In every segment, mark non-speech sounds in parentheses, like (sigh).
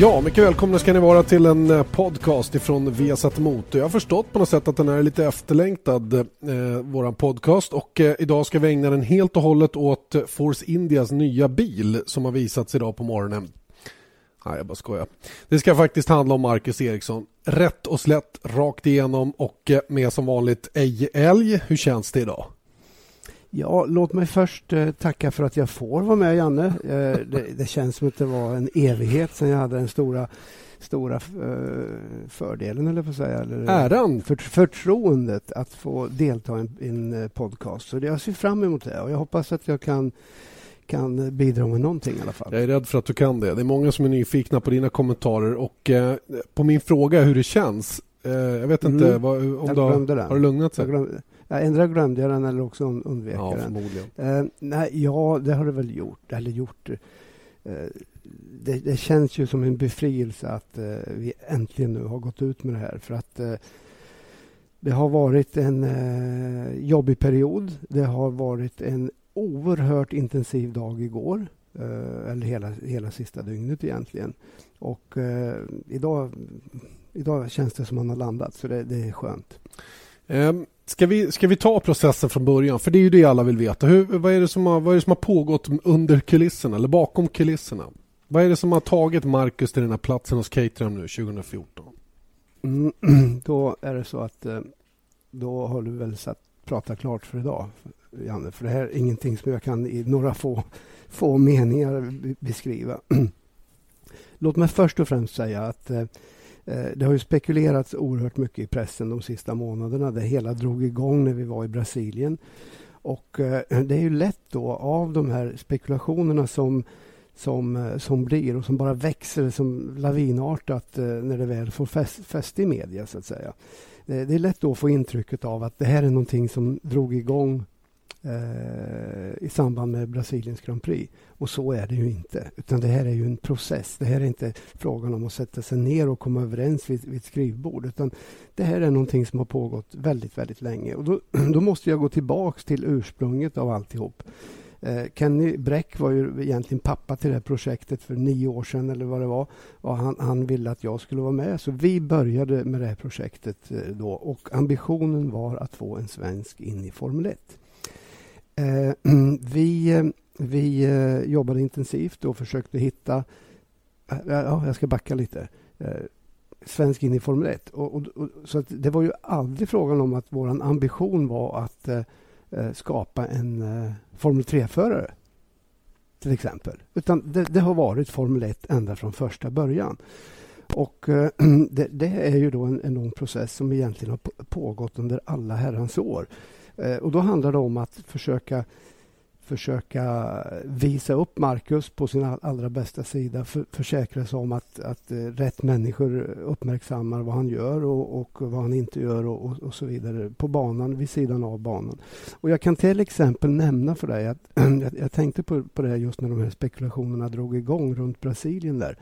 Ja, mycket välkomna ska ni vara till en eh, podcast ifrån Viasat Motor. Jag har förstått på något sätt att den här är lite efterlängtad, eh, våran podcast. Och eh, idag ska vi ägna den helt och hållet åt eh, Force Indias nya bil som har visats idag på morgonen. Nej, jag bara skojar. Det ska faktiskt handla om Marcus Eriksson. Rätt och slätt, rakt igenom och eh, med som vanligt ej älg. Hur känns det idag? Ja, låt mig först eh, tacka för att jag får vara med, Janne. Eh, det, det, känns som att det var en evighet sedan jag hade den stora, stora eh, fördelen, eller på att säga. Eller, Äran! För, förtroendet att få delta i en, en eh, podcast. Så jag ser fram emot det och jag hoppas att jag kan kan bidra med någonting i alla fall. Jag är rädd för att du kan det. Det är många som är nyfikna på dina kommentarer och eh, på min fråga hur det känns. Eh, jag vet inte, Mm. vad, om Jag du har, har du lugnat sig? Ja, ändra glömde jag den eller också und- undvek Ja, jag den. förmodligen. Eh, nej, ja, det har det väl gjort. Eller gjort. Eh, det, det känns ju som en befrielse att eh, vi äntligen nu har gått ut med det här. För att det har varit en jobbig period. Det har varit en oerhört intensiv dag igår. Eller hela, hela sista dygnet egentligen. Och idag, idag känns det som man har landat, så det, det är skönt. Ehm, ska vi, ska vi ta processen från början? För det är ju det alla vill veta. Hur, vad, är det som har, vad är det som har pågått under kulisserna eller bakom kulisserna? Vad är det som har tagit Marcus till den här platsen hos Caterham nu 2014? Mm, (clears throat) då är det så att eh, då har du väl satt prata klart för idag, Janne. För det här är ingenting som jag kan i några få, få meningar beskriva. (clears throat) Låt mig först och främst säga att eh, Eh, det har ju spekulerats oerhört mycket i pressen de sista månaderna. Det hela drog igång när vi var i Brasilien. Och eh, det är ju lätt då av de här spekulationerna som som, eh, som blir och som bara växer som lavinartat när det väl får fäst, fäste i media. så att säga. Det är lätt då att få intrycket av att det här är någonting som drog igång eh, i samband med Brasiliens Grand Prix. Och så är det ju inte. Utan det här är ju en process. Det här är inte frågan om att sätta sig ner och komma överens vid, vid ett skrivbord. Utan det här är någonting som har pågått väldigt, väldigt länge. Och då, (clears throat) då måste jag gå tillbaks till ursprunget av alltihop. Eh, Kenny Bräck var ju egentligen pappa till det här projektet för nio år sedan eller vad det var. Och han, han ville att jag skulle vara med. Så vi började med det här projektet eh, då. Och ambitionen var att få en svensk in i Formel 1. Eh, (clears throat) eh, vi vi jobbade intensivt och försökte hitta... Eh, ja, jag ska backa lite. Eh, svensk in i Formel 1. Och, och, och, så att det var ju aldrig frågan om att vår ambition var att eh, skapa en eh, Formel 3-förare. Till exempel. Utan det, det har varit Formel 1 ända från första början. Och äh, (clears throat) det, det är ju då en, en lång process som egentligen har pågått under alla herrans år. Eh, och då handlar det om att försöka försöka visa upp Marcus på sin allra bästa sida. För, försäkra sig om att, att eh, rätt människor uppmärksammar vad han gör och, och vad han inte gör och, och, och så vidare på banan, vid sidan av banan. Och Jag kan till exempel nämna för dig att (clears throat) jag, jag tänkte på, på det just när de här spekulationerna drog igång runt Brasilien där.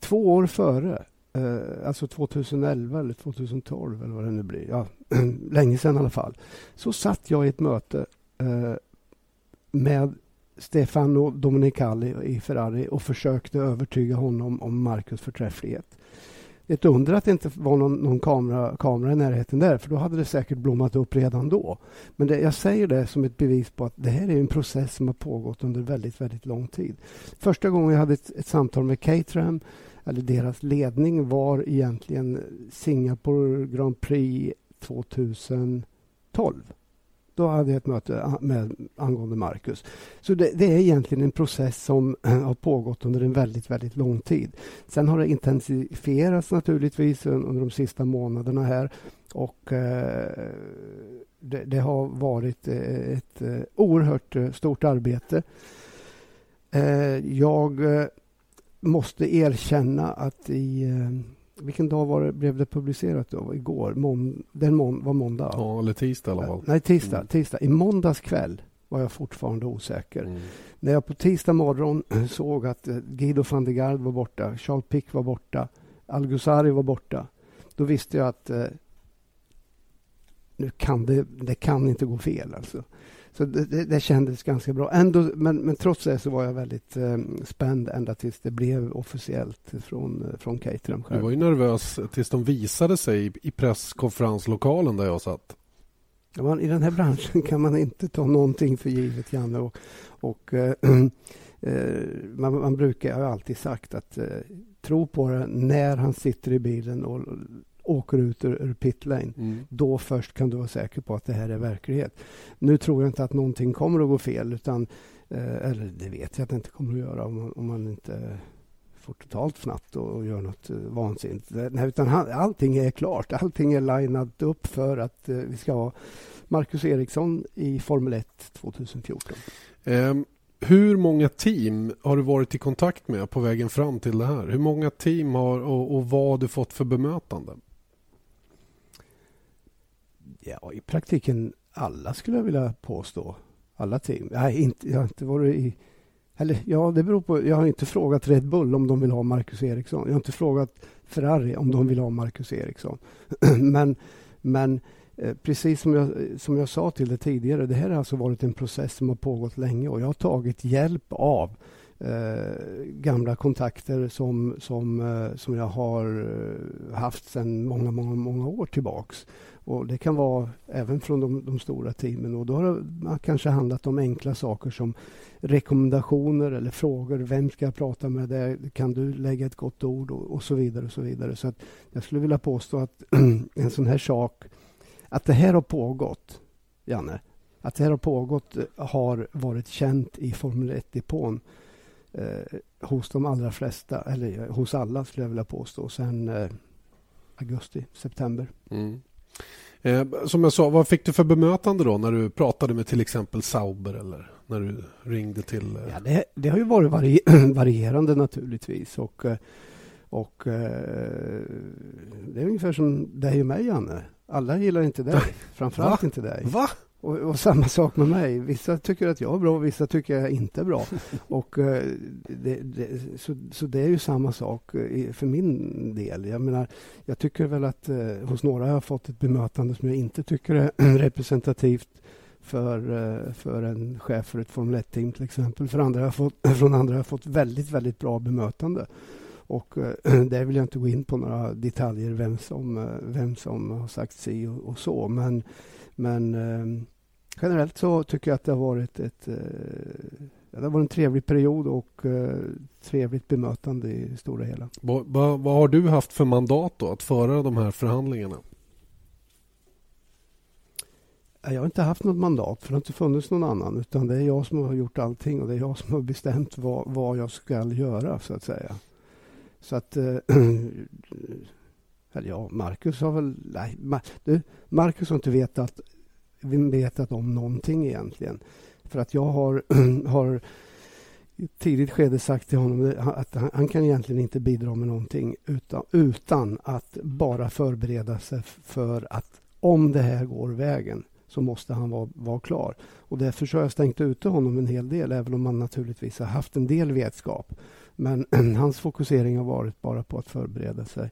Två år före, eh, alltså 2011 eller 2012 eller vad det nu blir, ja, (clears throat) länge sedan i alla fall, så satt jag i ett möte eh, med Stefano Dominicali i Ferrari och försökte övertyga honom om Marcus förträfflighet. Ett under att det inte var någon, någon kamera, kamera i närheten där, för då hade det säkert blommat upp redan då. Men det, jag säger det som ett bevis på att det här är en process som har pågått under väldigt, väldigt lång tid. Första gången jag hade ett, ett samtal med Caterham, eller deras ledning, var egentligen Singapore Grand Prix 2012. Då hade jag ett möte med angående Marcus. Så det, det, är egentligen en process som eh, har pågått under en väldigt, väldigt lång tid. Sen har det intensifierats naturligtvis under de sista månaderna här. Och eh, det, det, har varit eh, ett eh, oerhört stort arbete. Eh, jag måste erkänna att i vilken dag var det, blev det publicerat? då? Igår? Mån, den mån, var måndag? Ja, eller tisdag i alla fall. Nej, tisdag. Mm. tisdag. I måndags kväll var jag fortfarande osäker. Mm. När jag på tisdag morgon (clears throat) såg att Guido van der Gard var borta, Charles Pick var borta, Algusari var borta, då visste jag att eh, nu kan det, det kan inte gå fel. Alltså. Så det, det, det, kändes ganska bra. Ändå, men, men trots det så var jag väldigt eh, spänd ända tills det blev officiellt från, från Caterham själv. Du var ju nervös tills de visade sig i, i presskonferenslokalen där jag satt. Ja, man, I den här branschen kan man inte ta någonting för givet, Janne. Och, och eh, (clears throat) eh, man, man, brukar, jag har alltid sagt att eh, tro på det när han sitter i bilen och åker ut ur, ur pitlane. Mm. Då först kan du vara säker på att det här är verklighet. Nu tror jag inte att någonting kommer att gå fel. utan eh, Eller det vet jag att det inte kommer att göra om man, om man inte får totalt fnatt och, och gör något eh, vansinnigt. Nej, utan han, allting är klart. Allting är linat upp för att eh, vi ska ha Marcus Eriksson i Formel 1 2014. Um, hur många team har du varit i kontakt med på vägen fram till det här? Hur många team har och, och vad har du fått för bemötande? Ja, i praktiken alla skulle jag vilja påstå. Alla team. Nej, inte, jag har inte varit i... Eller ja, det beror på. Jag har inte frågat Red Bull om de vill ha Marcus Eriksson. Jag har inte frågat Ferrari om de vill ha Marcus Eriksson. (clears throat) men, men eh, precis som jag, som jag sa till dig tidigare, det här har alltså varit en process som har pågått länge och jag har tagit hjälp av eh, gamla kontakter som, som, eh, som jag har eh, haft sedan många, många, många år tillbaks. Och Det kan vara även från de, de, stora teamen. Och Då har det kanske handlat om enkla saker som rekommendationer eller frågor. Vem ska jag prata med? Där? Kan du lägga ett gott ord? Och, och så vidare. och så vidare. Så att Jag skulle vilja påstå att (clears throat) en sån här sak, att det här har pågått, Janne, att det här har pågått eh, har varit känt i Formel 1-depån eh, hos de allra flesta, eller hos alla skulle jag vilja påstå, sen eh, augusti, september. Mm. Eh, som jag sa, vad fick du för bemötande då när du pratade med till exempel Sauber eller när du ringde till... Eh... Ja, det, det, har ju varit vari (clears throat) varierande naturligtvis. Och, eh, och eh, det är ungefär som dig och mig, Janne. Alla gillar inte dig. (laughs) Framförallt Va? inte dig. Va? Och, och, samma sak med mig. Vissa tycker att jag är bra, vissa tycker jag inte är bra. (laughs) och, eh, det, det, så, så det är ju samma sak eh, för min del. Jag menar, jag tycker väl att eh, hos några har jag fått ett bemötande som jag inte tycker är (clears throat) representativt för, eh, för en chef för ett Formel 1-team till exempel. För andra har fått, (clears throat) från andra har jag fått väldigt, väldigt bra bemötande. Och (clears throat) där vill jag inte gå in på några detaljer, vem som, vem som har sagt si och, och så. Men, men eh, generellt så tycker jag att det har varit ett eh, det har varit en trevlig period och eh, trevligt bemötande i stora hela. Vad, vad, vad har du haft för mandat då att föra de här förhandlingarna? Jag har inte haft något mandat, för det har inte funnits någon annan. Utan det är jag som har gjort allting och det är jag som har bestämt vad, vad jag ska göra, så att säga. Så att... Eh, (clears throat) eller ja, Marcus har väl... Nej, du, Marcus har inte vetat vetat om någonting egentligen. För att jag har, (clears throat) har i ett tidigt skede sagt till honom att han, kan egentligen inte bidra med någonting utan, utan att bara förbereda sig för att om det här går vägen så måste han vara, vara klar. Och därför har jag stängt ute honom en hel del, även om han naturligtvis har haft en del vetskap. Men (clears throat) hans fokusering har varit bara på att förbereda sig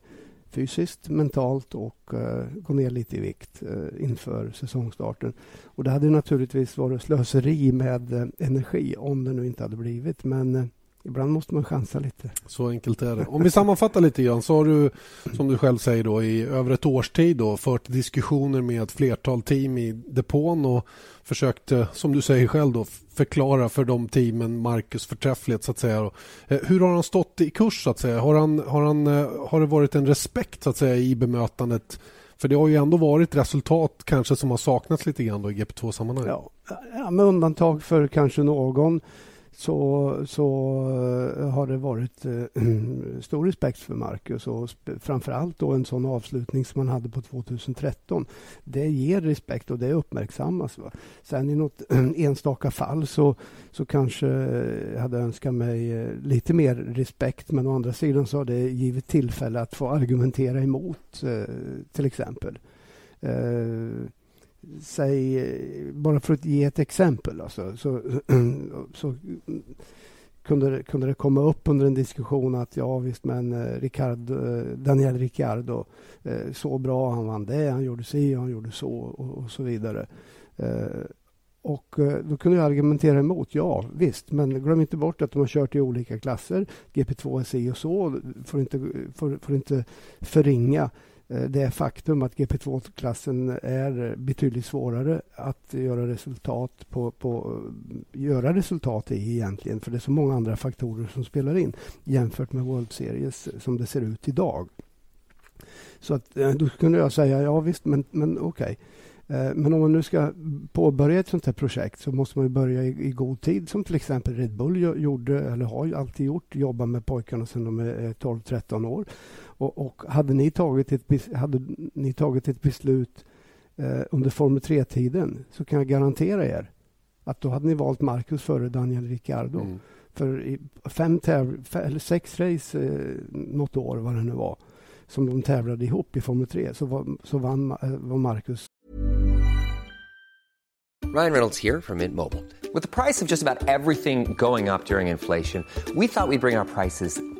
fysiskt, mentalt och uh, gå ner lite i vikt uh, inför säsongstarten. Och det hade naturligtvis varit slöseri med uh, energi om det nu inte hade blivit. Men Ibland måste man chansa lite. Så enkelt är det. Om vi sammanfattar lite grann så har du, som du själv säger, då, i över ett års tid då, fört diskussioner med ett flertal team i depån och försökte, eh, som du säger själv, då, förklara för de teamen Marcus förträfflighet. Så att säga. Eh, hur har han stått i kurs? Så att säga? Har, han, har, han, eh, har det varit en respekt så att säga, i bemötandet? För det har ju ändå varit resultat kanske som har saknats lite grann då i GP2-sammanhang. Ja, ja, med undantag för kanske någon så, så eh, har det varit eh, (clears throat) stor respekt för Marcus och framförallt då en sån avslutning som han hade på 2013. Det ger respekt och det uppmärksammas. Va? Sen i något (clears throat) enstaka fall så, så kanske eh, jag hade önskat mig lite mer respekt men å andra sidan så har det givit tillfälle att få argumentera emot till exempel säg, bara för att ge ett exempel, alltså, så, (clears throat) så kunde, det, kunde det komma upp under en diskussion att ja visst, men eh, Ricardo, eh, Daniel Ricciardo, eh, så bra, han vann det, han gjorde si, han gjorde så och, och så vidare. och då kunde jag argumentera emot. Ja, visst, men glöm inte bort att de har kört i olika klasser. GP2 är si och så. Får inte, får, får inte förringa Eh, det faktum att GP2-klassen är betydligt svårare att göra resultat på, på, eh, göra resultat i egentligen. För det är så många andra faktorer som spelar in jämfört med World Series som det ser ut idag. Så att, då kunde jag säga, ja visst, men, men okej. Okay. Eh, men om man nu ska påbörja ett sånt här projekt så måste man börja i, i, god tid som till exempel Red Bull gjorde, eller har alltid gjort, jobba med pojkarna sedan de är 12-13 år. Och, och, hade, ni tagit ett, hade ni tagit ett beslut eh, under Formel 3-tiden så kan jag garantera er att då hade ni valt Marcus före Daniel Ricciardo. Mm. För fem täv eller sex race eh, något år, vad det nu var, som de tävlade ihop i Formel 3 så, var, så vann, eh, var Marcus Ryan Reynolds här från Mint Mobile. Med priset på nästan allt som går upp under inflationen, trodde vi att vi skulle bring våra priser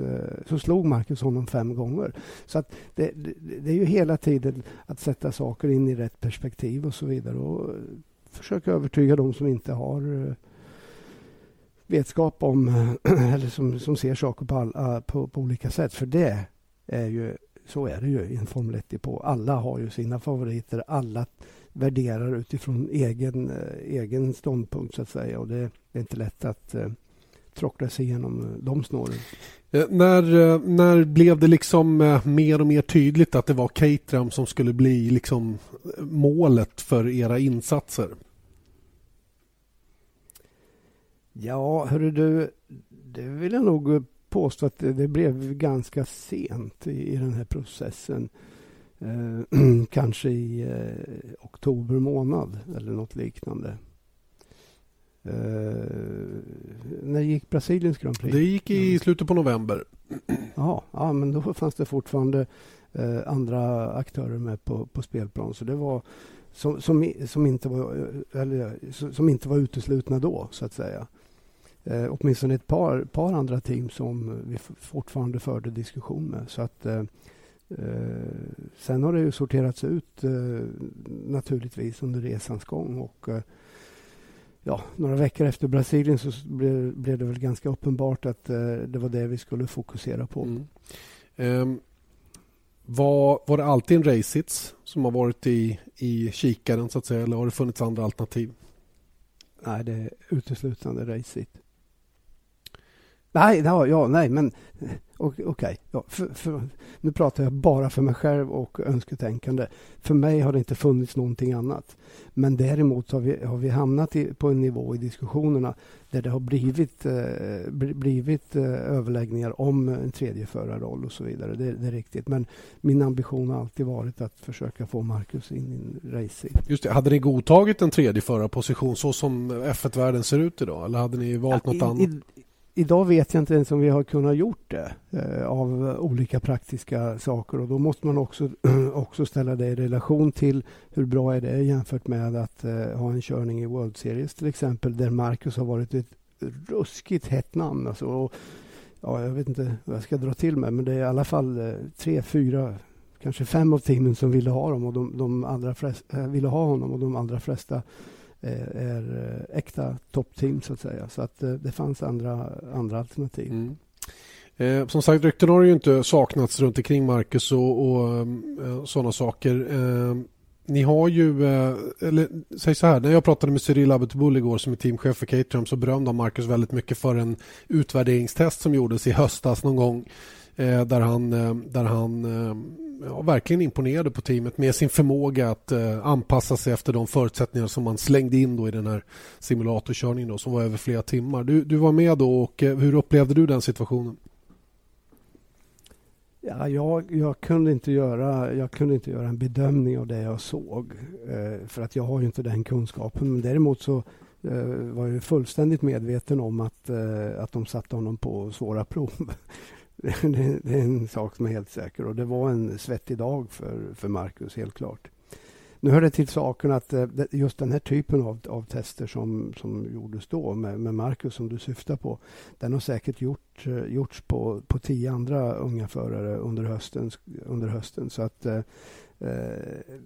Eh, så slog Marcus honom fem gånger. Så att det, det, det, är ju hela tiden att sätta saker in i rätt perspektiv och så vidare. Och eh, försöka övertyga de som inte har eh, vetskap om (clears throat) eller som, som ser saker på, alla, på, på, olika sätt. För det är ju så är det ju i en Formel 1 på. Alla har ju sina favoriter. Alla värderar utifrån egen, egen ståndpunkt så att säga. Och det, det är inte lätt att tråckla sig igenom de snåren. Eh, när, eh, när blev det liksom eh, mer och mer tydligt att det var Caterham som skulle bli liksom målet för era insatser? Ja, hörru du, det vill jag nog påstå att det, blev ganska sent i, i den här processen. Eh, (clears throat) kanske i eh, oktober månad eller något liknande. Uh, när gick Brasiliens Grand Prix? Det gick i slutet på november. Ja, ja men då fanns det fortfarande uh, andra aktörer med på, på spelplan. Så det var som, som, som, inte var, eller, som inte var uteslutna då, så att säga. Uh, åtminstone ett par, par andra team som vi fortfarande förde diskussion med. Så att, sen har det ju sorterats ut naturligtvis under resans gång. Och, ja, några veckor efter Brasilien så blev, blev det väl ganska uppenbart att eh, det var det vi skulle fokusera på. Mm. Um, var, var det alltid en racehits som har varit i, i kikaren så att säga eller har det funnits andra alternativ? Nej, det är uteslutande racehit. Nej, ja, ja, nej, men Okej, okay. ja, nu pratar jag bara för mig själv och önsketänkande. För mig har det inte funnits någonting annat. Men däremot har vi, har vi hamnat i, på en nivå i diskussionerna där det har blivit, eh, blivit eh, överläggningar om en tredje förarroll och så vidare. Det, det, är riktigt. Men min ambition har alltid varit att försöka få Marcus in i racing. Just det. Hade ni godtagit en tredje förarposition så som F1-världen ser ut idag? Eller hade ni valt ja, något i, annat? I, idag vet jag inte ens om vi har kunnat gjort det eh, av olika praktiska saker och då måste man också, (clears throat) också ställa det i relation till hur bra är det jämfört med att eh, ha en körning i World Series till exempel där Marcus har varit ett ruskigt hett namn. Alltså, och, ja, jag vet inte vad jag ska dra till med men det är i alla fall eh, tre, fyra, kanske fem av teamen som ville ha, dem och de, de allra flesta, eh, ville ha honom och de allra flesta Eh, är eh, äkta toppteam så att säga. Så att eh, det fanns andra, andra alternativ. Mm. Eh, som sagt, rykten har ju inte saknats runt omkring Marcus och, och eh, sådana saker. Eh, ni har ju, eller säg så här, när jag pratade med Cyril Abetbull igår som är teamchef för Caterham så berömde han Marcus väldigt mycket för en utvärderingstest som gjordes i höstas någon gång Eh, där han, eh, där han eh, ja, verkligen imponerade på teamet med sin förmåga att eh, anpassa sig efter de förutsättningar som man slängde in då i den här simulatorkörningen då, som var över flera timmar. Du, du var med då och eh, hur upplevde du den situationen? Ja, jag, jag, kunde inte göra, jag kunde inte göra en bedömning av det jag såg. För att jag har ju inte den kunskapen. Men däremot så var jag fullständigt medveten om att, att de satte honom på svåra prov. (laughs) det, är en sak som är helt säker och det var en svettig dag för, för Marcus, helt klart. Nu hör det till saken att eh, just den här typen av, av tester som, som gjordes då med, med Marcus som du syftar på, den har säkert gjort, eh, gjorts på, på tio andra unga förare under hösten. Under hösten. Så att eh, eh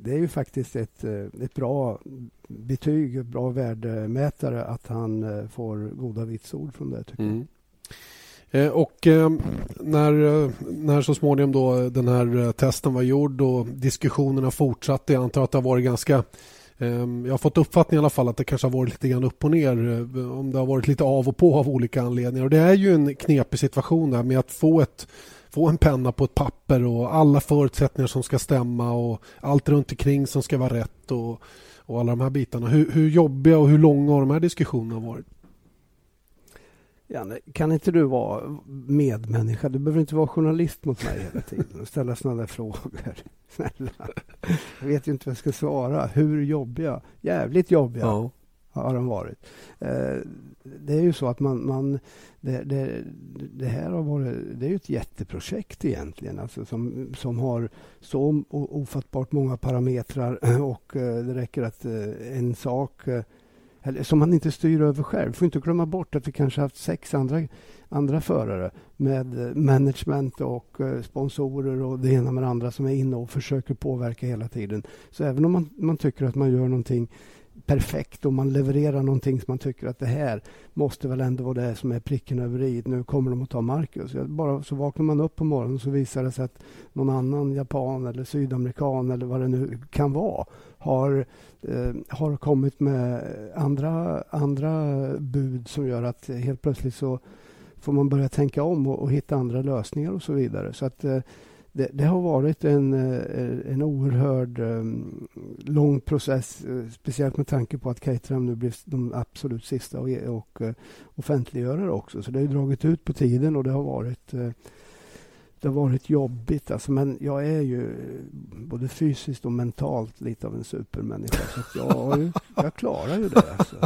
det är ju faktiskt ett, eh, ett bra betyg, ett bra värdemätare att han får goda vitsord från det. tycker mm. jag. Eh, och eh, när, eh, när så småningom då den här testen var gjord och diskussionerna fortsatte, jag antar att det har varit ganska ehm, jag har fått uppfattningen i alla fall att det kanske har varit lite grann upp och ner om det har varit lite av och på av olika anledningar. Och det är ju en knepig situation där med att få, ett, få en penna på ett papper och alla förutsättningar som ska stämma och allt runt omkring som ska vara rätt och, och alla de här bitarna. Hur, hur jobbiga och hur långa har de här diskussionerna varit? Janne, kan inte du vara medmänniska? Du behöver inte vara journalist mot mig hela tiden och ställa sådana där frågor. (laughs) Snälla. Jag vet ju inte vad jag ska svara. Hur jobbiga? Jävligt jobbiga ja. har de varit. Eh, det är ju så att man... man det, det, det, här har varit... Det är ju ett jätteprojekt egentligen. Alltså som, som har så ofattbart många parametrar (clears throat) och eh, det räcker att eh, en sak eller, som man inte styr över själv. får inte glömma bort att vi kanske haft sex andra, andra förare med eh, management och eh, sponsorer och det ena med det andra som är inne och försöker påverka hela tiden. Så även om man, man tycker att man gör någonting perfekt och man levererar någonting som man tycker att det här måste väl ändå vara det som är pricken över i. Nu kommer de att ta Marcus. Bara så vaknar man upp på morgonen och så visar det sig att någon annan japan eller sydamerikan eller vad det nu kan vara har, eh, har kommit med andra, andra bud som gör att helt plötsligt så får man börja tänka om och, och hitta andra lösningar och så vidare. Så att eh, det, det, har varit en, eh, en oerhörd eh, lång process, eh, speciellt med tanke på att Caterham nu blev de absolut sista och, och offentliggörare också. Så det har dragit ut på tiden och det har varit det har varit jobbigt. Alltså, men jag är ju både fysiskt och mentalt lite av en supermänniska. Så jag, ju, (laughs) jag klarar ju det. Alltså.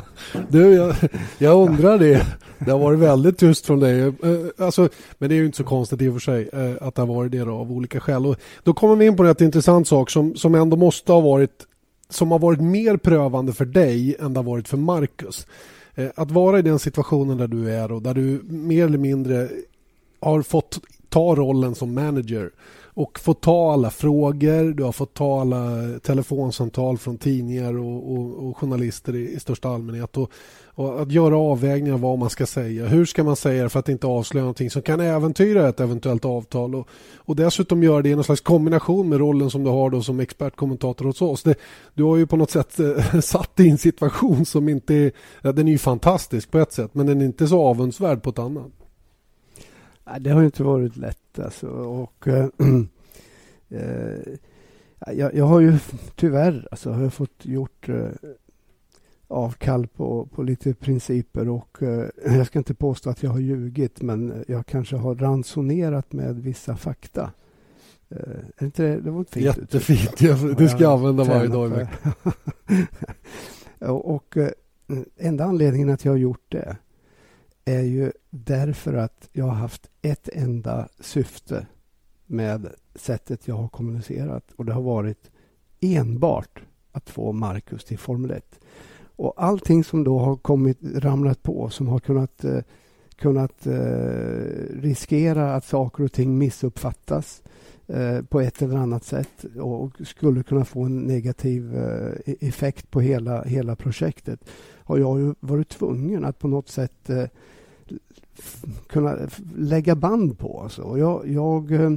Du, jag, jag, undrar det. Det har varit väldigt tyst från dig. Eh, alltså, men det är ju inte så konstigt i och för sig eh, att det har varit det då, av olika skäl. Och då kommer vi in på en rätt intressant sak som, som ändå måste ha varit som har varit mer prövande för dig än det har varit för Marcus. Eh, att vara i den situationen där du är och där du mer eller mindre har fått ta rollen som manager och få ta alla frågor, du har fått ta alla telefonsamtal från tidningar och, och, och journalister i, i, största allmänhet och, och, att göra avvägningar vad man ska säga. Hur ska man säga det för att inte avslöja någonting som kan äventyra ett eventuellt avtal och, och dessutom göra det i någon slags kombination med rollen som du har då som expertkommentator hos oss. Det, du har ju på något sätt eh, (laughs) satt dig i en situation som inte är, ja, den är ju fantastisk på ett sätt men den är inte så avundsvärd på ett annat. Det har inte varit lätt alltså. Och, äh, (clears throat) jag, jag, har ju tyvärr alltså, har jag fått gjort äh, avkall på, på lite principer och äh, (clears throat) jag ska inte påstå att jag har ljugit men jag kanske har ransonerat med vissa fakta. Är inte det, det var fint Jättefint, jag, det ska jag använda varje dag. (laughs) och, och enda anledningen att jag har gjort det är ju därför att jag har haft ett enda syfte med sättet jag har kommunicerat och det har varit enbart att få Marcus till Formel 1. Och allting som då har kommit ramlat på som har kunnat, eh, kunnat eh, riskera att saker och ting missuppfattas eh, på ett eller annat sätt och skulle kunna få en negativ eh, e-, effekt på hela, hela projektet har jag ju varit tvungen att på något sätt eh, kunna lägga band på. Alltså. Jag, jag, eh,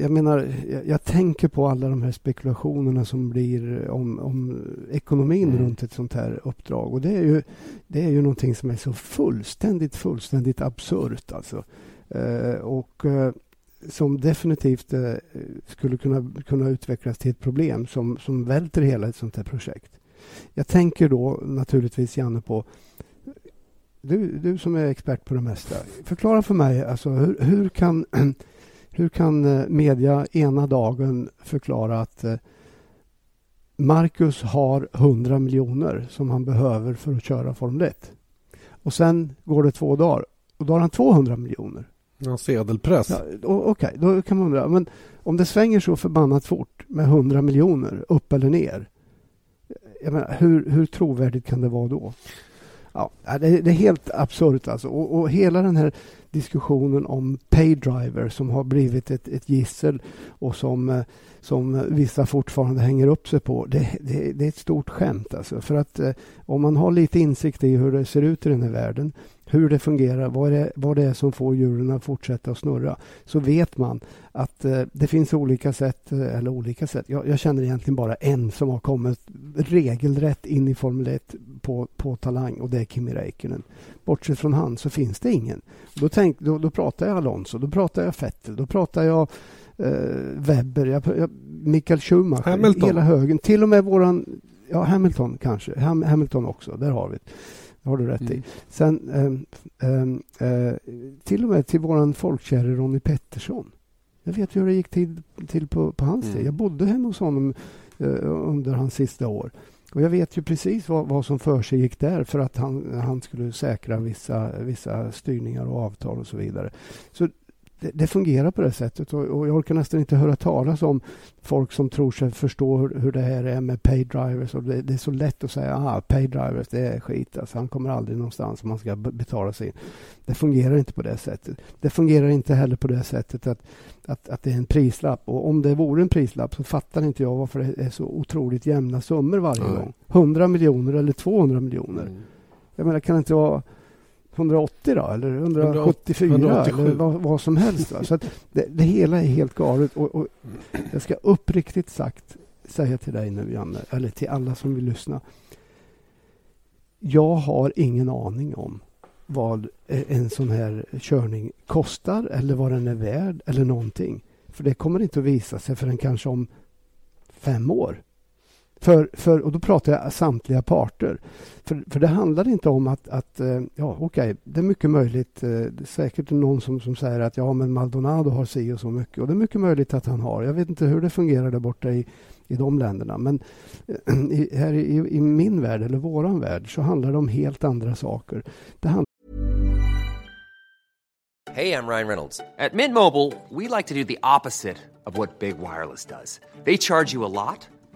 jag menar, jag, jag, tänker på alla de här spekulationerna som blir om, om ekonomin mm. runt ett sånt här uppdrag. Och det är ju, det är ju någonting som är så fullständigt, fullständigt absurt. Alltså. Eh, och eh, som definitivt eh, skulle kunna, kunna utvecklas till ett problem som, som välter hela ett sånt här projekt. Jag tänker då naturligtvis, Janne, på du, du som är expert på det mesta. Förklara för mig, alltså, hur, hur kan, (clears throat) hur kan eh, media ena dagen förklara att eh, Marcus har 100 miljoner som han behöver för att köra Formel 1. Och sen går det två dagar och då har han 200 miljoner. Ja, sedelpress. Ja, Okej, okay, då kan man undra. Men om det svänger så förbannat fort med 100 miljoner upp eller ner. Jag menar, hur, hur trovärdigt kan det vara då? Ja, äh, det, det är helt absurt alltså. Och, och, hela den här diskussionen om paydriver som har blivit ett, ett gissel och som, äh, som vissa fortfarande hänger upp sig på. Det, det, det är ett stort skämt alltså. För att äh, om man har lite insikt i hur det ser ut i den här världen hur det fungerar, vad det, är, vad det är som får hjulen att fortsätta att snurra, så vet man att eh, det finns olika sätt, eh, eller olika sätt. Jag, jag, känner egentligen bara en som har kommit regelrätt in i Formel 1 på, på talang och det är Kimi Räikkönen. Bortsett från han så finns det ingen. Då, tänk, då, då pratar jag Alonso, då pratar jag Vettel, då pratar jag eh, Webber, jag, jag, Mikael Schumacher, Hamilton. hela högen. Till och med våran, ja Hamilton kanske, Ham, Hamilton också, där har vi det har du rätt mm. i. Sen um, um, till och med till vår folkkäre Ronnie Pettersson. Jag vet hur det gick till, till på, på hans mm. tid. Jag bodde hemma hos honom uh, under hans sista år. Och Jag vet ju precis vad, vad som för sig gick där för att han, han skulle säkra vissa, vissa styrningar och avtal och så vidare. Så det, det, fungerar på det sättet och, och, jag orkar nästan inte höra talas om folk som tror sig förstå hur, hur det här är med pay drivers. Och det, det är så lätt att säga att pay drivers det är skit. Alltså, han kommer aldrig någonstans om man ska betala sig in. Det fungerar inte på det sättet. Det fungerar inte heller på det sättet att, att, att det är en prislapp. Och om det vore en prislapp så fattar inte jag varför det är så otroligt jämna summor varje mm. gång. 100 miljoner eller 200 miljoner. Mm. Jag menar, kan inte vara 180 då, eller 174 187. eller vad, vad, som helst. Va? Så det, det, hela är helt galet. Och, och, jag ska uppriktigt sagt säga till dig nu, Janne, eller till alla som vill lyssna. Jag har ingen aning om vad en sån här körning kostar eller vad den är värd eller någonting. För det kommer inte att visa sig förrän kanske om fem år. För, för, och då pratar jag samtliga parter. För, för det handlar inte om att, att eh, ja okej, okay, det är mycket möjligt, eh, det är säkert någon som, som säger att ja men Maldonado har si och så mycket. Och det är mycket möjligt att han har. Jag vet inte hur det fungerar där borta i, i de länderna. Men eh, (clears throat) i, här i, i min värld, eller våran värld, så handlar det om helt andra saker. Det handlar Hej, jag Ryan Reynolds. På Mint Mobile, we like to do the opposite of what Big Wireless does. They charge you a lot.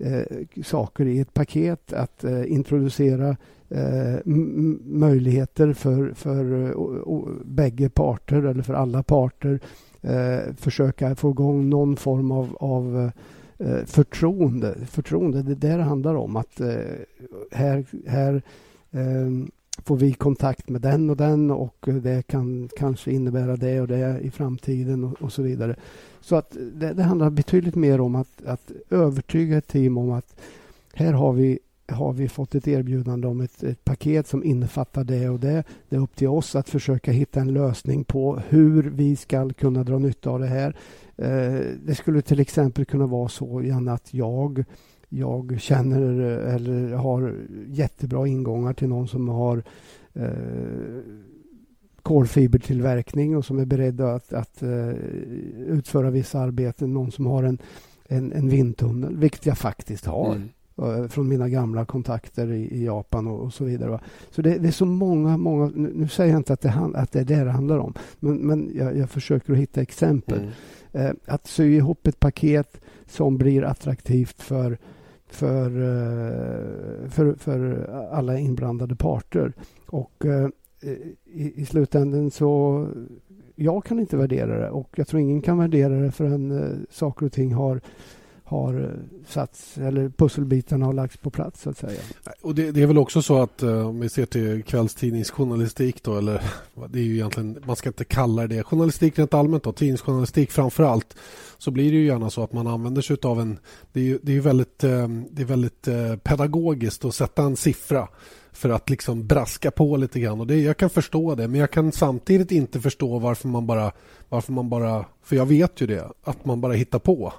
Eh, saker i ett paket, att eh, introducera eh, möjligheter för, för eh, bägge parter eller för alla parter. Eh, försöka få igång någon form av, av eh, förtroende. Förtroende, det är det det handlar om. Att eh, här, här eh, får vi kontakt med den och den och det kan kanske innebära det och det i framtiden och, och så vidare. Så att det, det, handlar betydligt mer om att, att övertyga ett team om att här har vi har vi fått ett erbjudande om ett, ett, paket som innefattar det och det. Det är upp till oss att försöka hitta en lösning på hur vi ska kunna dra nytta av det här. Eh, det skulle till exempel kunna vara så, Janne, att jag jag känner eller har jättebra ingångar till någon som har eh, kolfibertillverkning och som är beredd att, att uh, utföra vissa arbeten. Någon som har en, en, en vindtunnel, vilket jag faktiskt har. Mm uh, från mina gamla kontakter i, i Japan och, och, så vidare. Va? Så det, det, är så många, många... Nu, nu säger jag inte att det, att det är det det handlar om, men, men jag, jag försöker att hitta exempel. Mm. Uh, att sy ihop ett paket som blir attraktivt för för, eh, för, för alla inblandade parter. Och eh, i, i slutändan så... Jag kan inte värdera det och jag tror ingen kan värdera det förrän eh, saker och ting har har eh, satts, eller pusselbitarna har lagts på plats så att säga. Och det, det är väl också så att uh, om vi ser till kvällstidningsjournalistik då, eller (laughs) det är ju egentligen, man ska inte kalla det journalistik rent allmänt då, tidningsjournalistik framför allt, så blir det ju gärna så att man använder sig av en... Det är ju det är väldigt, eh, det är väldigt pedagogiskt att sätta en siffra för att liksom braska på lite grann. Och det, jag kan förstå det, men jag kan samtidigt inte förstå varför man bara... Varför man bara för jag vet ju det, att man bara hittar på.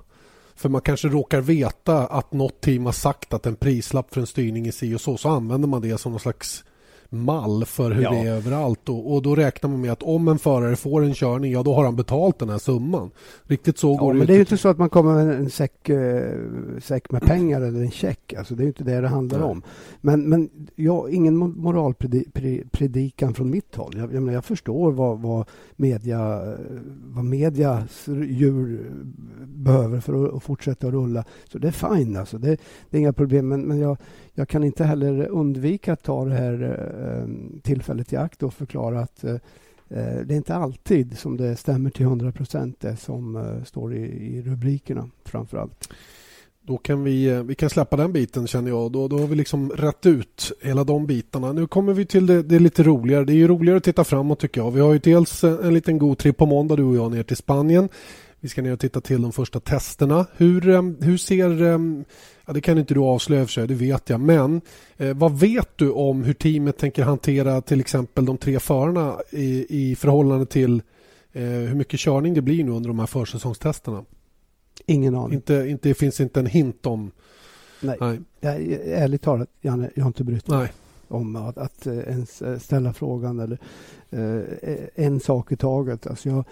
För man kanske råkar veta att något team har sagt att en prislapp för en styrning är si och så, så använder man det som någon slags mall för hur ja. det är överallt. Och, och, då räknar man med att om en förare får en körning, ja då har han betalt den här summan. Riktigt så ja, går det Men det är ju inte så att man kommer med en säck, äh, säck med pengar eller en check. Alltså, det är inte det det handlar Nej. om. Men, men ja, ingen moralpredikan från mitt håll. Jag, jag, jag förstår vad, vad, media, vad medias djur behöver för att fortsätta att rulla. Så det är fine. Alltså. Det, det är inga problem. Men, men jag, jag kan inte heller undvika att ta det här eh, tillfället i akt och förklara att eh, eh, det är inte alltid som det stämmer till 100 procent det som står i, i rubrikerna framför allt. Då kan vi, vi kan släppa den biten känner jag. Då, då har vi liksom rätt ut hela de bitarna. Nu kommer vi till det, det lite roligare. Det är ju roligare att titta framåt tycker jag. Vi har ju dels en liten god trip på måndag du och jag ner till Spanien. Vi ska ner och titta till de första testerna. Hur, hur ser Ja, det kan inte du avslöja för sig, det vet jag. Men eh, vad vet du om hur teamet tänker hantera till exempel de tre förarna i, i förhållande till eh, hur mycket körning det blir nu under de här försäsongstesterna? Ingen aning. Inte, inte, det finns inte en hint om... Nej, Nej. Jag, ärligt talat, Janne, jag har inte brytt mig om att, att, eh, ens eh, ställa frågan eller eh, en sak i taget. Alltså jag,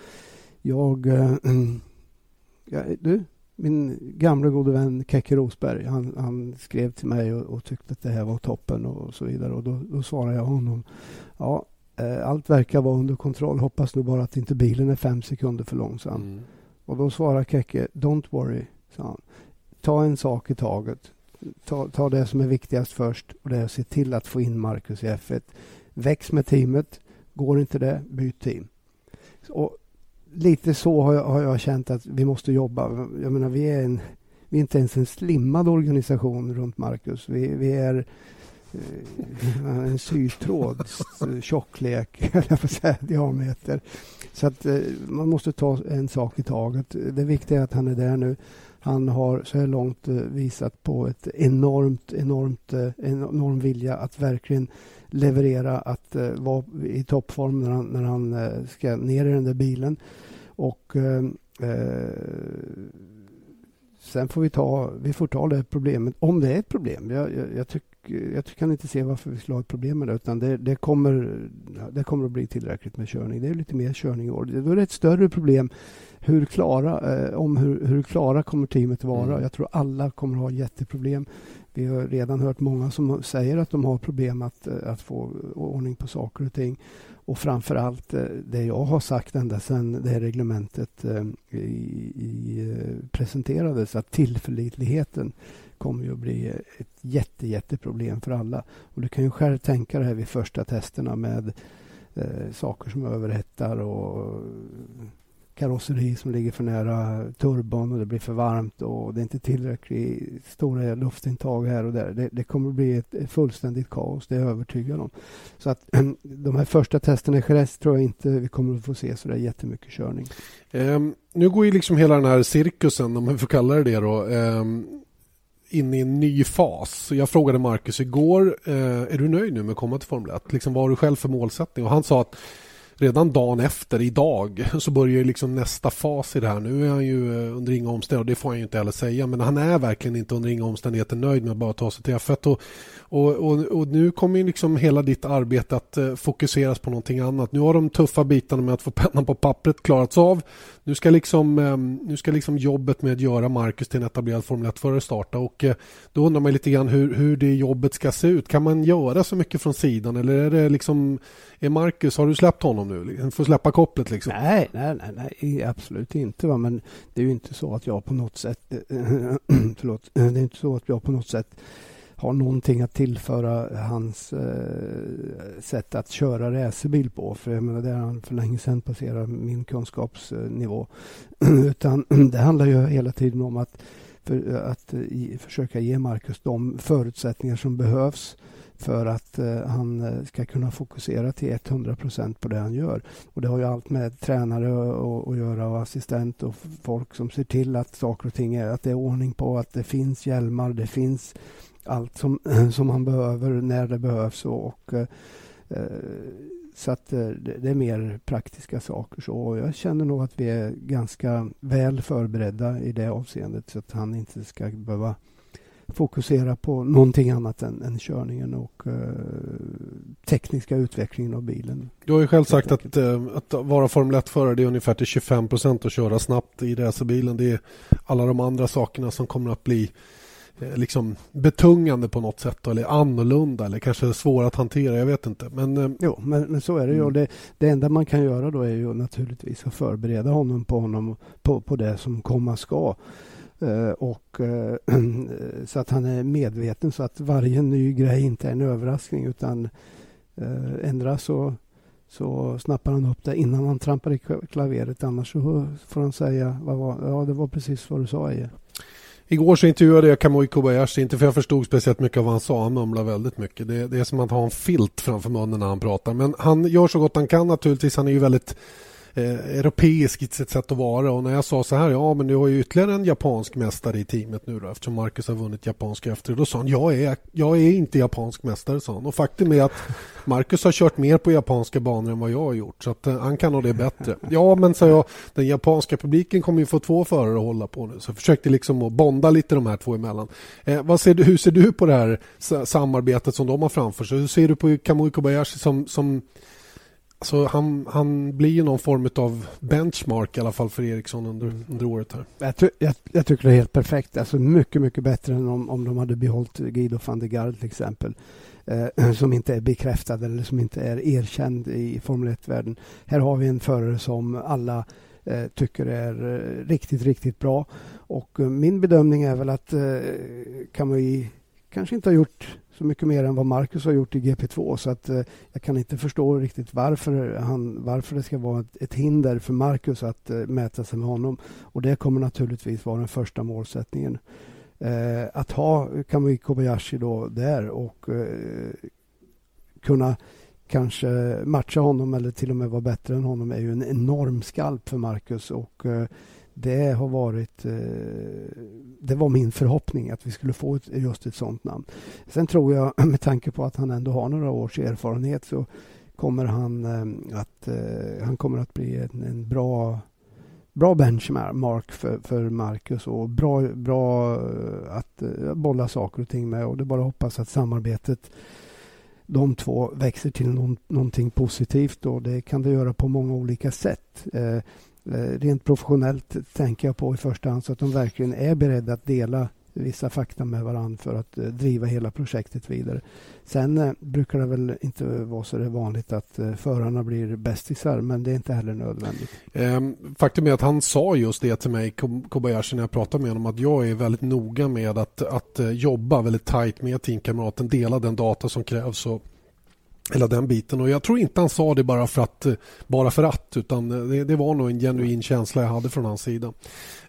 jag, (clears throat) äh, ja, du, min gamla gode vän Keke Rosberg, han, han skrev till mig och, och, tyckte att det här var toppen och så vidare. Och då, då svarade jag honom, ja, eh, allt verkar vara under kontroll. Hoppas nu bara att inte bilen är fem sekunder för långsam. Mm. Och då svarade Keke, don't worry, sa han. Ta en sak i taget. Ta, ta det som är viktigast först och det är att se till att få in Marcus i F1. Väx med teamet. Går inte det, byt team. Och lite så har jag, har jag, känt att vi måste jobba. Jag menar, vi är, en, vi är inte ens en slimmad organisation runt Marcus. Vi, vi är eh, en sytråd, tjocklek, (laughs) jag får säga, diameter. Så att eh, man måste ta en sak i taget. Det viktiga är att han är där nu. Han har så här långt eh, visat på ett enormt, enormt, eh, enorm vilja att verkligen leverera, att eh, vara i toppform när han, när han ska ner i den där bilen. Och eh, eh, sen får vi ta, vi får ta det problemet, om det är ett problem. Jag, jag, jag, tyck, jag kan inte se varför vi skulle ha ett problem med det. Utan det, det, kommer, det kommer att bli tillräckligt med körning. Det är lite mer körning i år. Då är det ett större problem hur klara, eh, om hur, hur klara kommer teamet vara. Mm. Jag tror alla kommer att ha jätteproblem. Vi har redan hört många som säger att de har problem att, att få ordning på saker och ting. Och framför allt eh, det jag har sagt ända sedan det här reglementet eh, i, i, eh, presenterades att tillförlitligheten kommer ju att bli ett jätte, jätteproblem för alla. Och du kan ju själv tänka dig vid första testerna med eh, saker som överhettar och karosseri som ligger för nära turbon och det blir för varmt och det är inte tillräckligt stora luftintag här och där. Det, det kommer att bli ett, ett, fullständigt kaos, det är jag övertygad om. Så att (clears throat) de här första testerna i Jerez tror jag inte vi kommer att få se så där jättemycket körning. Um, nu går ju liksom hela den här cirkusen, om man får kalla det det då, um, in i en ny fas. Jag frågade Marcus igår, uh, är du nöjd nu med att komma till Formel 1? Liksom, vad har du själv för målsättning? Och han sa att redan dagen efter, idag, så börjar liksom nästa fas i det här. Nu är han ju eh, under inga omständigheter, och det får han ju inte heller säga, men han är verkligen inte under inga omständigheter nöjd med att bara ta sig till F1. Och, och, och, och nu kommer liksom hela ditt arbete att eh, fokuseras på någonting annat. Nu har de tuffa bitarna med att få (laughs) pennan på pappret klarats av. Nu ska liksom, ehm, nu ska liksom jobbet med att göra Marcus till en etablerad Formel 1-förare starta och eh, då undrar man lite grann hur, hur det jobbet ska se ut. Kan man göra så mycket från sidan eller är det liksom, är Marcus, har du släppt honom nu? Han får släppa kopplet liksom? Nej, nej, nej, nej absolut inte. Va? Men det är ju inte så att jag på något sätt, eh, (clears throat) förlåt, (clears throat) det är inte så att jag på något sätt har någonting att tillföra hans eh, sätt att köra racerbil på. För jag menar, det har han för länge sedan passerat min kunskapsnivå. (clears throat) Utan (clears throat) det handlar ju hela tiden om att, för, att i, försöka ge Marcus de förutsättningar som behövs för att eh, han eh, ska kunna fokusera till 100 procent på det han gör. Och det har ju allt med tränare att göra och assistent och folk som ser till att saker och ting är, att det är ordning på, att det finns hjälmar, det finns allt som, (clears throat) som man behöver när det behövs. Och, och eh, så att eh, det är mer praktiska saker. Så jag känner nog att vi är ganska väl förberedda i det avseendet så att han inte ska behöva fokusera på någonting annat än, än körningen och uh, tekniska utvecklingen av bilen. Du har ju själv sagt att, uh, att vara Formel 1-förare det är ungefär till 25 procent att köra snabbt i racerbilen. Det är alla de andra sakerna som kommer att bli uh, liksom betungande på något sätt eller annorlunda eller kanske svåra att hantera. Jag vet inte. Men, jo, men, men så är det ju. Mm. Det, det enda man kan göra då är ju naturligtvis att förbereda honom på, honom, på, på det som komma ska. Eh, och, eh, (clears throat) så att han är medveten så att varje ny grej inte är en överraskning utan eh, ändra så, så snappar han upp det innan han trampar i klaveret. Annars så får han säga vad var, ja, det var precis vad du sa Eje. Igår så intervjuade jag Kamui Kobayashi, inte för jag förstod speciellt mycket av vad han sa. Han mumlar väldigt mycket. Det, det är som att ha en filt framför munnen när han pratar. Men han gör så gott han kan naturligtvis. Han är ju väldigt eh, europeisk i sitt sätt att vara. Och när jag sa så här, ja men du har ju ytterligare en japansk mästare i teamet nu då eftersom Marcus har vunnit japanska efter. Då sa han, jag är, jag är inte japansk mästare, sa han. Och faktum är att (laughs) Marcus har kört mer på japanska banor än vad jag har gjort så att eh, han kan nog det bättre. Ja men sa jag, den japanska publiken kommer ju få två förare att hålla på nu. Så jag försökte liksom att bonda lite de här två emellan. Eh, vad ser du, hur ser du på det här samarbetet som de har framför sig? Hur ser du på Kamui Kobayashi som, som Alltså han, han blir ju någon form av benchmark i alla fall för Ericsson under, mm. under året. här. Jag, ty, jag, jag, tycker det är helt perfekt. Alltså mycket, mycket bättre än om, om de hade behållit Guido van der Garde till exempel. Eh, (clears throat) som inte är bekräftad eller som inte är erkänd i Formel 1-världen. Här har vi en förare som alla eh, tycker är eh, riktigt, riktigt bra. Och eh, min bedömning är väl att eh, Kamui kanske inte har gjort så mycket mer än vad Marcus har gjort i GP2 så att eh, jag kan inte förstå riktigt varför, han, varför det ska vara ett, ett hinder för Marcus att eh, mäta sig med honom. Och det kommer naturligtvis vara den första målsättningen. Eh, att ha Kamui Kobayashi då där och eh, kunna kanske matcha honom eller till och med vara bättre än honom är ju en enorm skalp för Marcus och eh, det har varit... Eh, det var min förhoppning att vi skulle få ett, just ett sånt namn. Sen tror jag, (clears throat) med tanke på att han ändå har några års erfarenhet, så kommer han eh, att, eh, han kommer att bli en, en bra bra benchmark för, för Marcus och bra, bra att bolla saker och ting med. Och det är bara att hoppas att samarbetet de två växer till någon, någonting positivt och det kan det göra på många olika sätt. Eh, Eh, rent professionellt tänker jag på i första hand så att de verkligen är beredda att dela vissa fakta med varandra för att eh, driva hela projektet vidare. Sen eh, brukar det väl inte vara så det vanligt att förarna blir bästisar men det är inte heller nödvändigt. Ehm, faktum är att han sa just det till mig, Kobayashi, när jag pratade med honom att jag är väldigt noga med att, att jobba väldigt tajt med teamkamraten, dela den data som krävs och Hela den biten. Och jag tror inte han sa det bara för att, eh, bara för att utan eh, det, det var nog en genuin känsla jag hade från hans sida.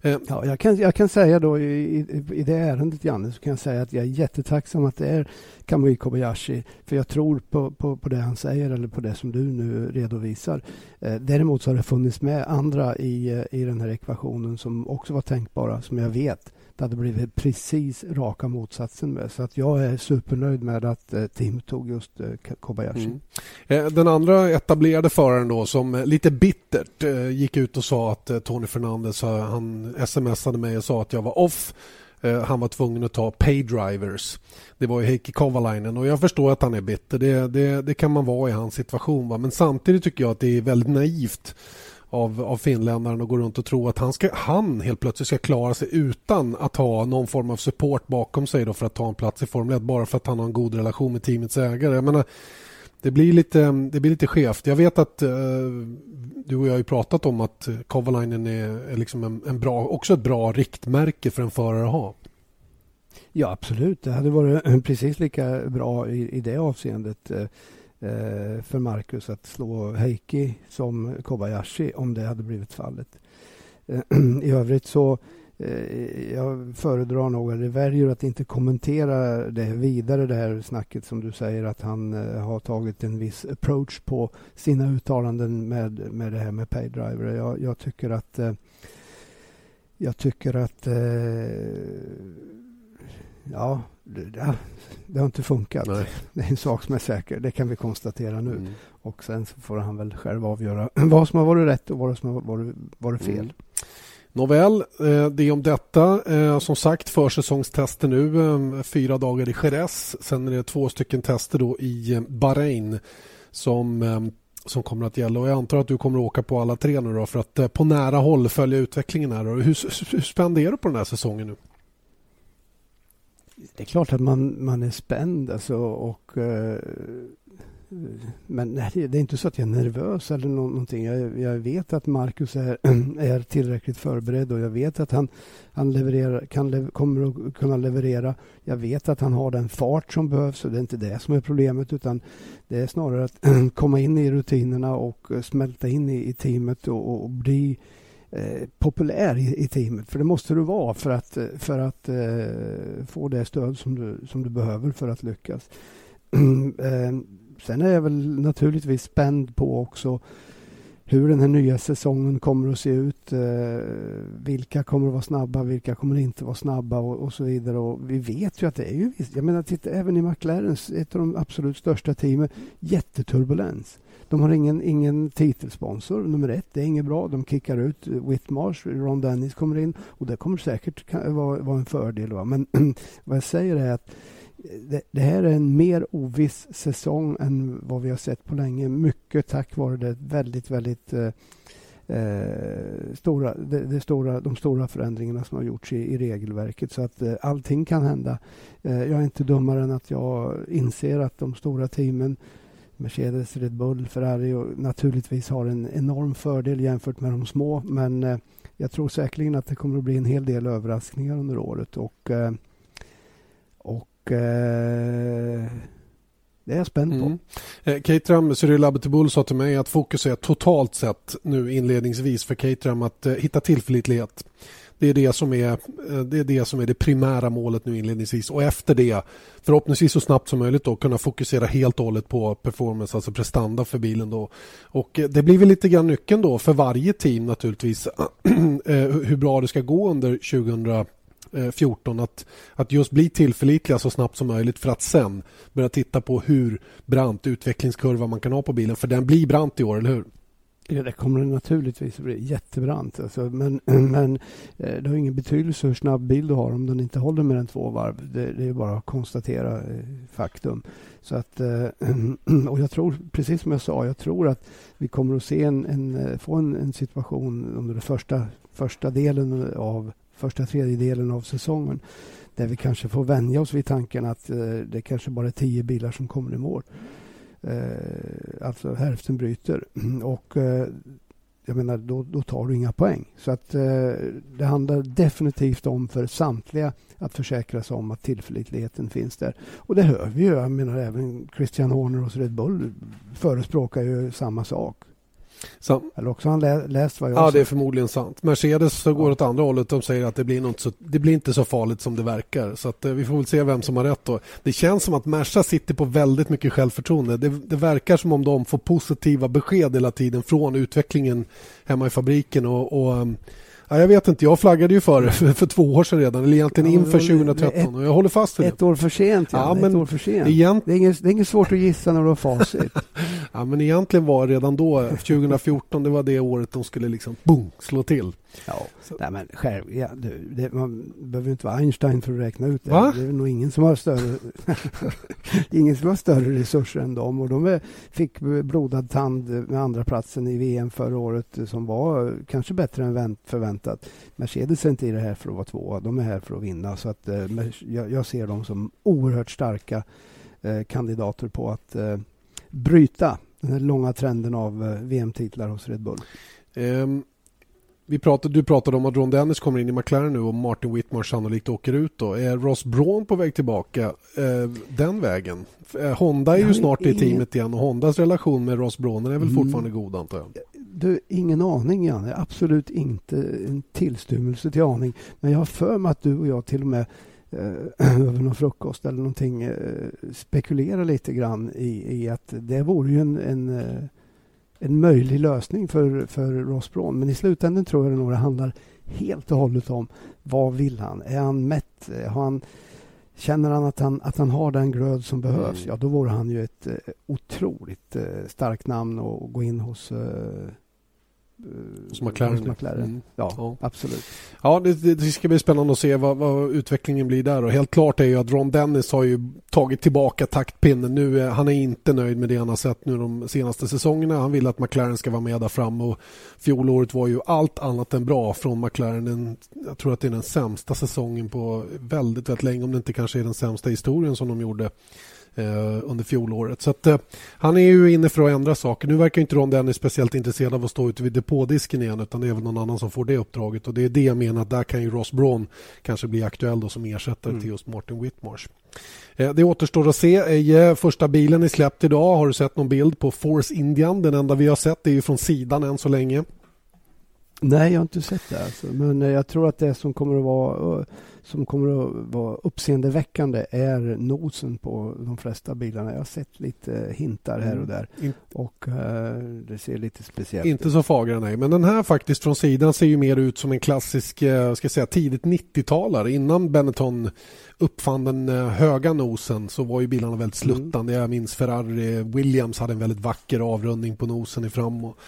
Eh. Ja, jag, kan, jag kan säga då i, i, det ärendet, Janne, så kan jag säga att jag är jättetacksam att det är Kamui Kobayashi. För jag tror på, på, på det han säger eller på det som du nu redovisar. Eh, däremot så har det funnits med andra i, eh, i den här ekvationen som också var tänkbara, som jag vet det hade blivit precis raka motsatsen med. Så att jag är supernöjd med att eh, Tim tog just eh, Kobayashi. Mm. Eh, den andra etablerade föraren då som eh, lite bittert eh, gick ut och sa att eh, Tony Fernandez han smsade mig och sa att jag var off. Han var tvungen att ta paydrivers. Det var ju Heikki Kovalainen och jag förstår att han är bitter. Det, det, det kan man vara i hans situation. Va? Men samtidigt tycker jag att det är väldigt naivt av, av finländaren och går runt och tror att han, ska, han helt plötsligt ska klara sig utan att ha någon form av support bakom sig då för att ta en plats i Formel 1 bara för att han har en god relation med teamets ägare. Jag menar, det blir lite, det blir lite skevt. Jag vet att eh, du och jag har pratat om att Kovalainen är, är liksom en, en, bra, också ett bra riktmärke för en förare att ha. Ja, absolut. Det hade varit (laughs) precis lika bra i, i det avseendet. Eh, Eh, för Marcus att slå Heikki som Kobayashi om det hade blivit fallet. (clears throat) I övrigt så eh, jag föredrar nog, eller väljer att inte kommentera det vidare det här snacket som du säger att han eh, har tagit en viss approach på sina uttalanden med, med det här med paydriver. Jag, jag tycker att eh, jag tycker att eh, ja, det, det, har inte funkat. Nej. Det är en sak som är säker, det kan vi konstatera nu. Mm. Och sen får han väl själv avgöra (clears throat) vad som har varit rätt och vad som har varit, varit fel. Mm. Nåväl, eh, det är om detta. Eh, som sagt, försäsongstester nu. Eh, fyra dagar i Jerez. Sen är det två stycken tester då i Bahrain som, som kommer att gälla. Och jag antar att du kommer att åka på alla tre nu då för att på nära håll följa utvecklingen här. Hur, hur spänd är du på den här säsongen nu? Det är klart att man, man är spänd alltså, och eh, men nej, det är inte så att jag är nervös eller någonting. Jag, jag vet att Marcus är, (clears throat) är tillräckligt förberedd och jag vet att han, han levererar, kan, kommer att kunna leverera. Jag vet att han har den fart som behövs och det är inte det som är problemet utan det är snarare att (clears throat) komma in i rutinerna och eh, smälta in i, i teamet och, och bli eh, populär i, i, teamet. För det måste du vara för att, eh, för att eh, få det stöd som du, som du behöver för att lyckas. (clears throat) eh, Sen är jag väl naturligtvis spänd på också hur den här nya säsongen kommer att se ut. Eh, vilka kommer att vara snabba, vilka kommer inte vara snabba och, och så vidare. Och vi vet ju att det är ju Jag menar, titta, även i McLaren, ett av de absolut största teamen, jätteturbulens. De har ingen, ingen titelsponsor, nummer ett. Det är inget bra. De kickar ut Whitmarsh, Ron Dennis kommer in och det kommer säkert vara, vara en fördel. Va? Men (clears throat) vad jag säger är att eh, det, det, här är en mer oviss säsong än vad vi har sett på länge. Mycket tack vare det väldigt, väldigt eh, eh, stora, det, det, stora, de stora förändringarna som har gjorts i, i regelverket. Så att eh, allting kan hända. Eh, jag är inte dummare än att jag inser att de stora teamen Mercedes, Red Bull, Ferrari och naturligtvis har en enorm fördel jämfört med de små. Men eh, jag tror säkerligen att det kommer att bli en hel del överraskningar under året. Och, eh, och eh, det är jag spänd på. Mm. Eh, Caterham, Cyril Abiteboul sa till mig att fokus är totalt sett nu inledningsvis för Caterham att eh, hitta tillförlitlighet. Det är det, som är, eh, det är det som är det primära målet nu inledningsvis och efter det förhoppningsvis så snabbt som möjligt då kunna fokusera helt och hållet på performance, alltså prestanda för bilen då. Och eh, det blir väl lite grann nyckeln då för varje team naturligtvis (clears throat) eh, hur bra det ska gå under 2000 14 att, att just bli tillförlitliga så snabbt som möjligt för att sen börja titta på hur brant utvecklingskurva man kan ha på bilen. För den blir brant i år, eller hur? Ja, det kommer naturligtvis att bli jättebrant. Alltså, men (clears throat) men eh, det har ingen betydelse hur snabb bil du har om den inte håller mer än två varv. Det, det är bara att konstatera eh, faktum. Så att, eh, (clears throat) och jag tror, precis som jag sa, jag tror att vi kommer att se en, en få en, en situation under den första, första delen av första tredjedelen av säsongen där vi kanske får vänja oss vid tanken att det kanske bara är tio bilar som kommer i mål. Eh, alltså hälften bryter. (clears throat) Och eh, jag menar, då, då tar du inga poäng. Så att eh, det handlar definitivt om för samtliga att försäkra sig om att tillförlitligheten finns där. Och det hör vi ju. Jag menar, även Christian Horner hos Red Bull förespråkar ju samma sak. Så, Eller också har han lä läst vad jag Ja, det är förmodligen sant. Mercedes så går ja. åt andra hållet. De säger att det blir, inte så, det blir inte så farligt som det verkar. Så att, eh, vi får väl se vem som har rätt. Då. Det känns som att Merca sitter på väldigt mycket självförtroende. Det, det verkar som om de får positiva besked hela tiden från utvecklingen hemma i fabriken. och, och um, Ja, jag vet inte, jag flaggade ju för för, två år sedan redan, eller egentligen ja, inför 2013 ett, och jag håller fast vid det. Ett år för sent, ja, men ett år för sent. Egent... Det, är inget, det är inget svårt att gissa när du har facit. (laughs) ja, men egentligen var redan då, 2014, det var det året de skulle liksom boom, slå till. Ja, nej, men själv, ja, du, det, man behöver inte vara Einstein för att räkna ut det. Va? Det är nog ingen som har större, (laughs) ingen som har större resurser än dem. Och de är, fick blodad tand med andra platsen i VM förra året som var kanske bättre än förväntat. Mercedes är inte i det här för att vara tvåa, de är här för att vinna. Så att, eh, jag, jag, ser dem som oerhört starka eh, kandidater på att eh, bryta den här långa trenden av eh, VM-titlar hos Red Bull. Um vi pratade, du pratade om att Ron Dennis kommer in i McLaren nu och Martin Whitmore sannolikt åker ut. Då. Är Ross Braun på väg tillbaka eh, den vägen? Eh, Honda är ju snart i teamet igen och Hondas relation med Ross Braun är väl mm. fortfarande god antar jag? Du, ingen aning Janne. Absolut inte en tillstymmelse till aning. Men jag har för mig att du och jag till och med eh, (clears throat) över någon frukost eller någonting eh, spekulerar lite grann i, i att det vore ju en, en, en möjlig lösning för, för Ross Braun. Men i slutändan tror jag nog det handlar helt och hållet om vad vill han? Är han mätt? Har han, känner han att, han att han har den glöd som behövs? Mm. Ja, då vore han ju ett eh, otroligt eh, starkt namn att gå in hos eh, hos McLaren. Hos McLaren. Mm. Ja, ja, absolut. Ja, det, det, ska bli spännande att se vad, vad, utvecklingen blir där. Och helt klart är ju att Ron Dennis har ju tagit tillbaka taktpinnen. Nu är, han är inte nöjd med det han har sett nu de senaste säsongerna. Han vill att McLaren ska vara med där fram och fjolåret var ju allt annat än bra från McLaren. En, jag tror att det är den sämsta säsongen på väldigt, väldigt länge om det inte kanske är den sämsta historien som de gjorde eh, under fjolåret. Så att, eh, han är ju inne för att ändra saker. Nu verkar inte Ron Dennis speciellt intresserad av att stå ute vid depådisken igen utan det är väl någon annan som får det uppdraget och det är det jag menar att där kan ju Ross Braun kanske bli aktuell då som ersättare mm. till just Martin Whitmarsh. Eh, det återstår att se. Eh, första bilen är släppt idag. Har du sett någon bild på Force Indian? Den enda vi har sett är ju från sidan än så länge. Nej, jag har inte sett det. Alltså. Men jag tror att det som kommer att vara som kommer att vara uppseendeväckande är nosen på de flesta bilarna. Jag har sett lite hintar här och mm. där mm. och det ser lite speciellt ut. Inte så fagra nej, men den här faktiskt från sidan ser ju mer ut som en klassisk, ska säga tidigt 90-talare. Innan Benetton uppfann den höga nosen så var ju bilarna väldigt mm. sluttande. Mm. Jag minns Ferrari, Williams hade en väldigt vacker avrundning på nosen i fram och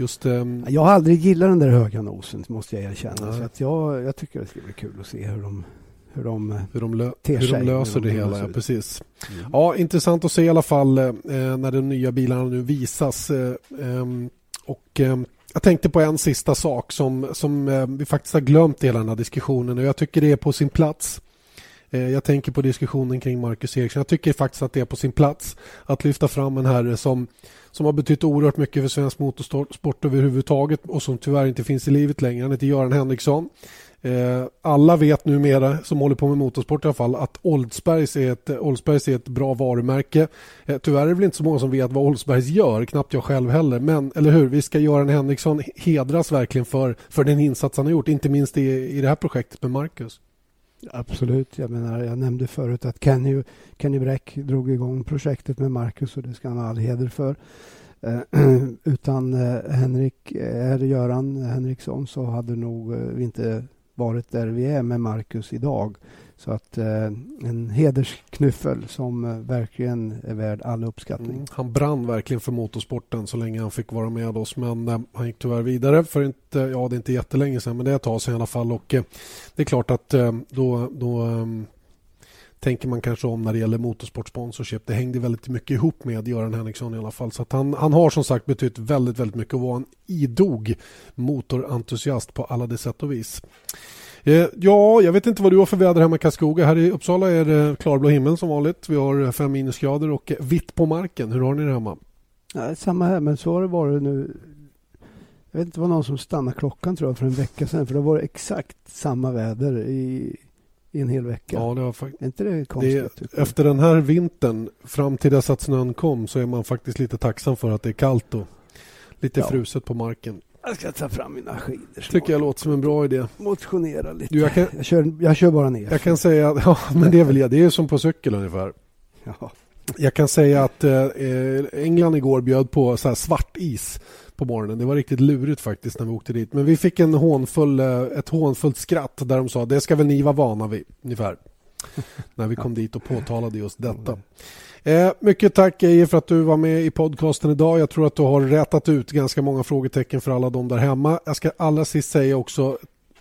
Just, um... Jag har aldrig gillat den där höga nosen, måste jag erkänna. Så att jag, jag tycker det ska bli kul att se hur de hur de, hur de, lö hur de löser hur de det hela. Ja, precis. Mm. Ja, intressant att se i alla fall eh, när de nya bilarna nu visas. Eh, ehm, och, eh, jag tänkte på en sista sak som, som eh, vi faktiskt har glömt i hela den här diskussionen och jag tycker det är på sin plats. Eh, jag tänker på diskussionen kring Marcus Eriksson. Jag tycker faktiskt att det är på sin plats att lyfta fram en herre som som har betytt oerhört mycket för svensk motorsport överhuvudtaget och som tyvärr inte finns i livet längre. Han heter Göran Henriksson. Eh, alla vet numera, som håller på med motorsport i alla fall, att Oldsbergs är ett, Oldsbergs är ett bra varumärke. Eh, tyvärr är det väl inte så många som vet vad Oldsbergs gör, knappt jag själv heller. Men, eller hur, vi ska Göran Henriksson hedras verkligen för, för den insats han har gjort, inte minst i, i det här projektet med Marcus. Absolut. Jag menar, jag nämnde förut att Kenny, Kenny Bräck drog igång projektet med Marcus och det ska han ha all heder för. Eh, (clears throat) utan eh, Henrik, eh, Göran Henriksson så hade nog eh, vi inte varit där vi är med Marcus idag. Så att eh, en hedersknyffel som eh, verkligen är värd all uppskattning. Mm, han brann verkligen för motorsporten så länge han fick vara med oss men eh, han gick tyvärr vidare för inte, ja det är inte jättelänge sedan men det är ett tag sedan i alla fall och eh, det är klart att eh, då, då eh, tänker man kanske om när det gäller motorsportsponsorship. Det hängde väldigt mycket ihop med Göran Henriksson i alla fall. Så han, han har som sagt betytt väldigt, väldigt mycket och var en idog motorentusiast på alla de sätt och vis. Eh, ja, jag vet inte vad du har för väder hemma i Karlskoga. Här i Uppsala är det klarblå himmel som vanligt. Vi har fem minusgrader och vitt på marken. Hur har ni det hemma? Ja, samma här, men så har det varit nu. Jag vet inte, det var någon som stannade klockan tror jag för en vecka sedan. För det var exakt samma väder i, i en hel vecka. Ja, det var är inte det konstigt? Det, efter den här vintern, fram till dess att snön kom, så är man faktiskt lite tacksam för att det är kallt och lite ja. fruset på marken. Jag ska ta fram mina skidor. Tycker jag låter som en bra idé. Motionera lite. Du, jag, kan, jag, kör, jag kör bara ner. Jag kan säga, (laughs) ja men det är väl det. Det är som på cykel ungefär. Ja. Jag kan säga att eh, England igår bjöd på så svart is på morgonen. Det var riktigt lurigt faktiskt när vi åkte dit. Men vi fick en hånfull, eh, ett hånfullt skratt där de sa det ska väl ni vara vana vid ungefär. (laughs) när vi kom dit och påtalade just detta. Eh, mycket tack Eje för att du var med i podcasten idag. Jag tror att du har rätat ut ganska många frågetecken för alla de där hemma. Jag ska allra sist säga också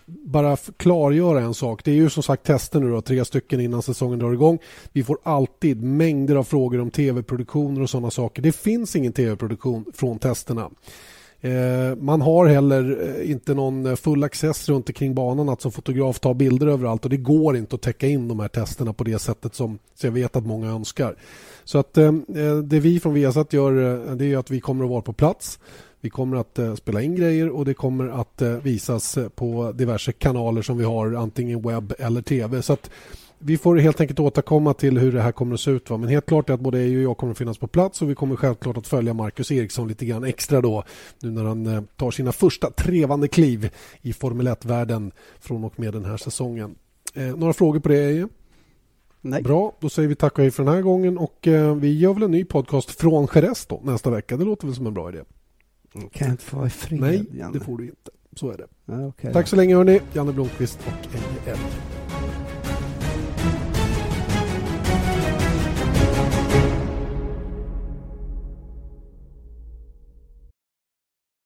bara klargöra en sak. Det är ju som sagt tester nu då, tre stycken innan säsongen drar igång. Vi får alltid mängder av frågor om tv-produktioner och sådana saker. Det finns ingen tv-produktion från testerna. Eh, man har heller eh, inte någon eh, full access runt omkring banan att som fotograf ta bilder överallt och det går inte att täcka in de här testerna på det sättet som jag vet att många önskar. Så att det vi från Viasat gör det är att vi kommer att vara på plats. Vi kommer att spela in grejer och det kommer att visas på diverse kanaler som vi har antingen webb eller tv. Så vi får helt enkelt återkomma till hur det här kommer att se ut. Va? Men helt klart är att både jag och jag kommer att finnas på plats och vi kommer självklart att följa Marcus Eriksson lite grann extra då nu när han eh, tar sina första trevande kliv i Formel 1-världen från och med den här säsongen. Eh, några frågor på det Eje? Nej. Bra, då säger vi tack och hej för den här gången och eh, vi gör väl en ny podcast från Jerez då nästa vecka. Det låter väl som en bra idé? Kan jag inte få vara i fred, Nej, Janne? det får du inte. Så är det. Ja, okej Tack så länge hörni. Janne Blomqvist och Eje Elg.